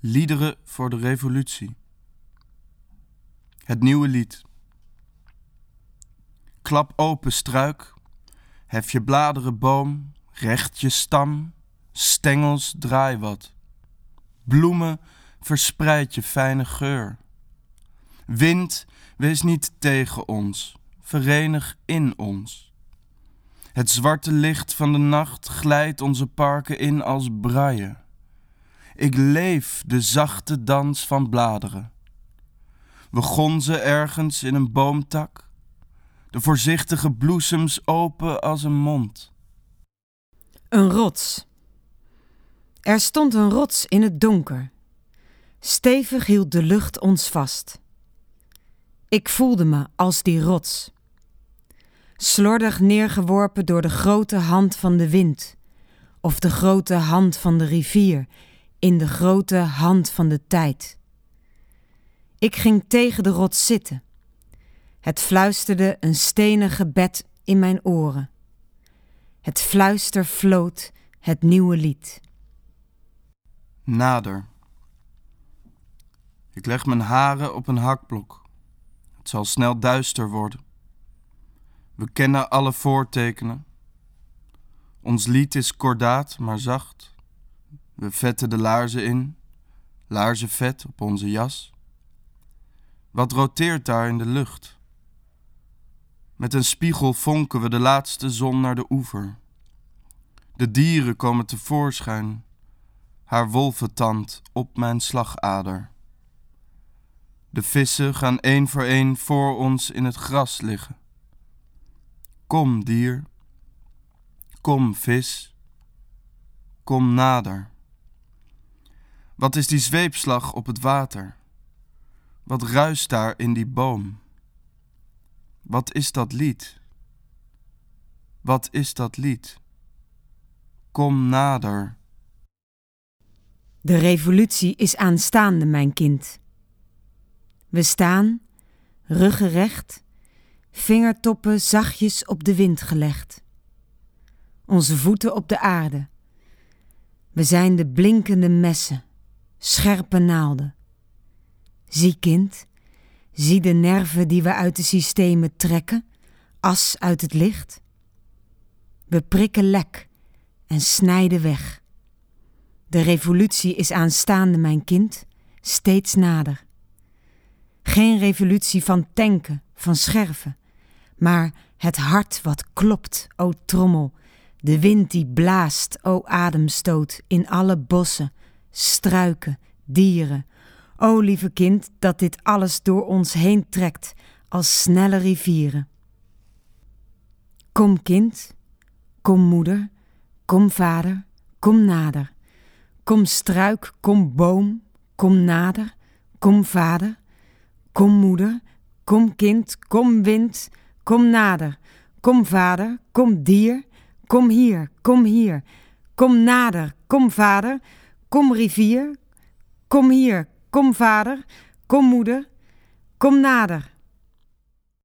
Liederen voor de revolutie. Het nieuwe lied. Klap open struik, hef je bladeren boom, recht je stam, stengels draai wat. Bloemen verspreid je fijne geur. Wind, wees niet tegen ons, verenig in ons. Het zwarte licht van de nacht glijdt onze parken in als braaien. Ik leef de zachte dans van bladeren. We gonzen ergens in een boomtak, de voorzichtige bloesems open als een mond. Een rots. Er stond een rots in het donker. Stevig hield de lucht ons vast. Ik voelde me als die rots. Slordig neergeworpen door de grote hand van de wind, of de grote hand van de rivier, in de grote hand van de tijd. Ik ging tegen de rots zitten. Het fluisterde een stenige bed in mijn oren. Het fluister floot het nieuwe lied. Nader. Ik leg mijn haren op een hakblok. Het zal snel duister worden. We kennen alle voortekenen. Ons lied is kordaat, maar zacht. We vetten de laarzen in, laarzenvet op onze jas. Wat roteert daar in de lucht? Met een spiegel vonken we de laatste zon naar de oever. De dieren komen tevoorschijn, haar wolventand op mijn slagader. De vissen gaan één voor één voor ons in het gras liggen. Kom, dier. Kom, vis. Kom nader. Wat is die zweepslag op het water? Wat ruist daar in die boom? Wat is dat lied? Wat is dat lied? Kom nader. De revolutie is aanstaande, mijn kind. We staan, ruggen recht, vingertoppen zachtjes op de wind gelegd. Onze voeten op de aarde. We zijn de blinkende messen, scherpe naalden. Zie kind, zie de nerven die we uit de systemen trekken, as uit het licht. We prikken lek en snijden weg. De revolutie is aanstaande, mijn kind, steeds nader. Geen revolutie van tanken, van scherven, maar het hart wat klopt, o trommel, de wind die blaast, o ademstoot, in alle bossen, struiken, dieren. O lieve kind, dat dit alles door ons heen trekt als snelle rivieren. Kom kind, kom moeder, kom vader, kom nader. Kom struik, kom boom, kom nader, kom vader, kom moeder, kom kind, kom wind, kom nader. Kom vader, kom dier, kom hier, kom hier. Kom nader, kom vader, kom rivier, kom hier, kom vader, kom moeder, kom nader.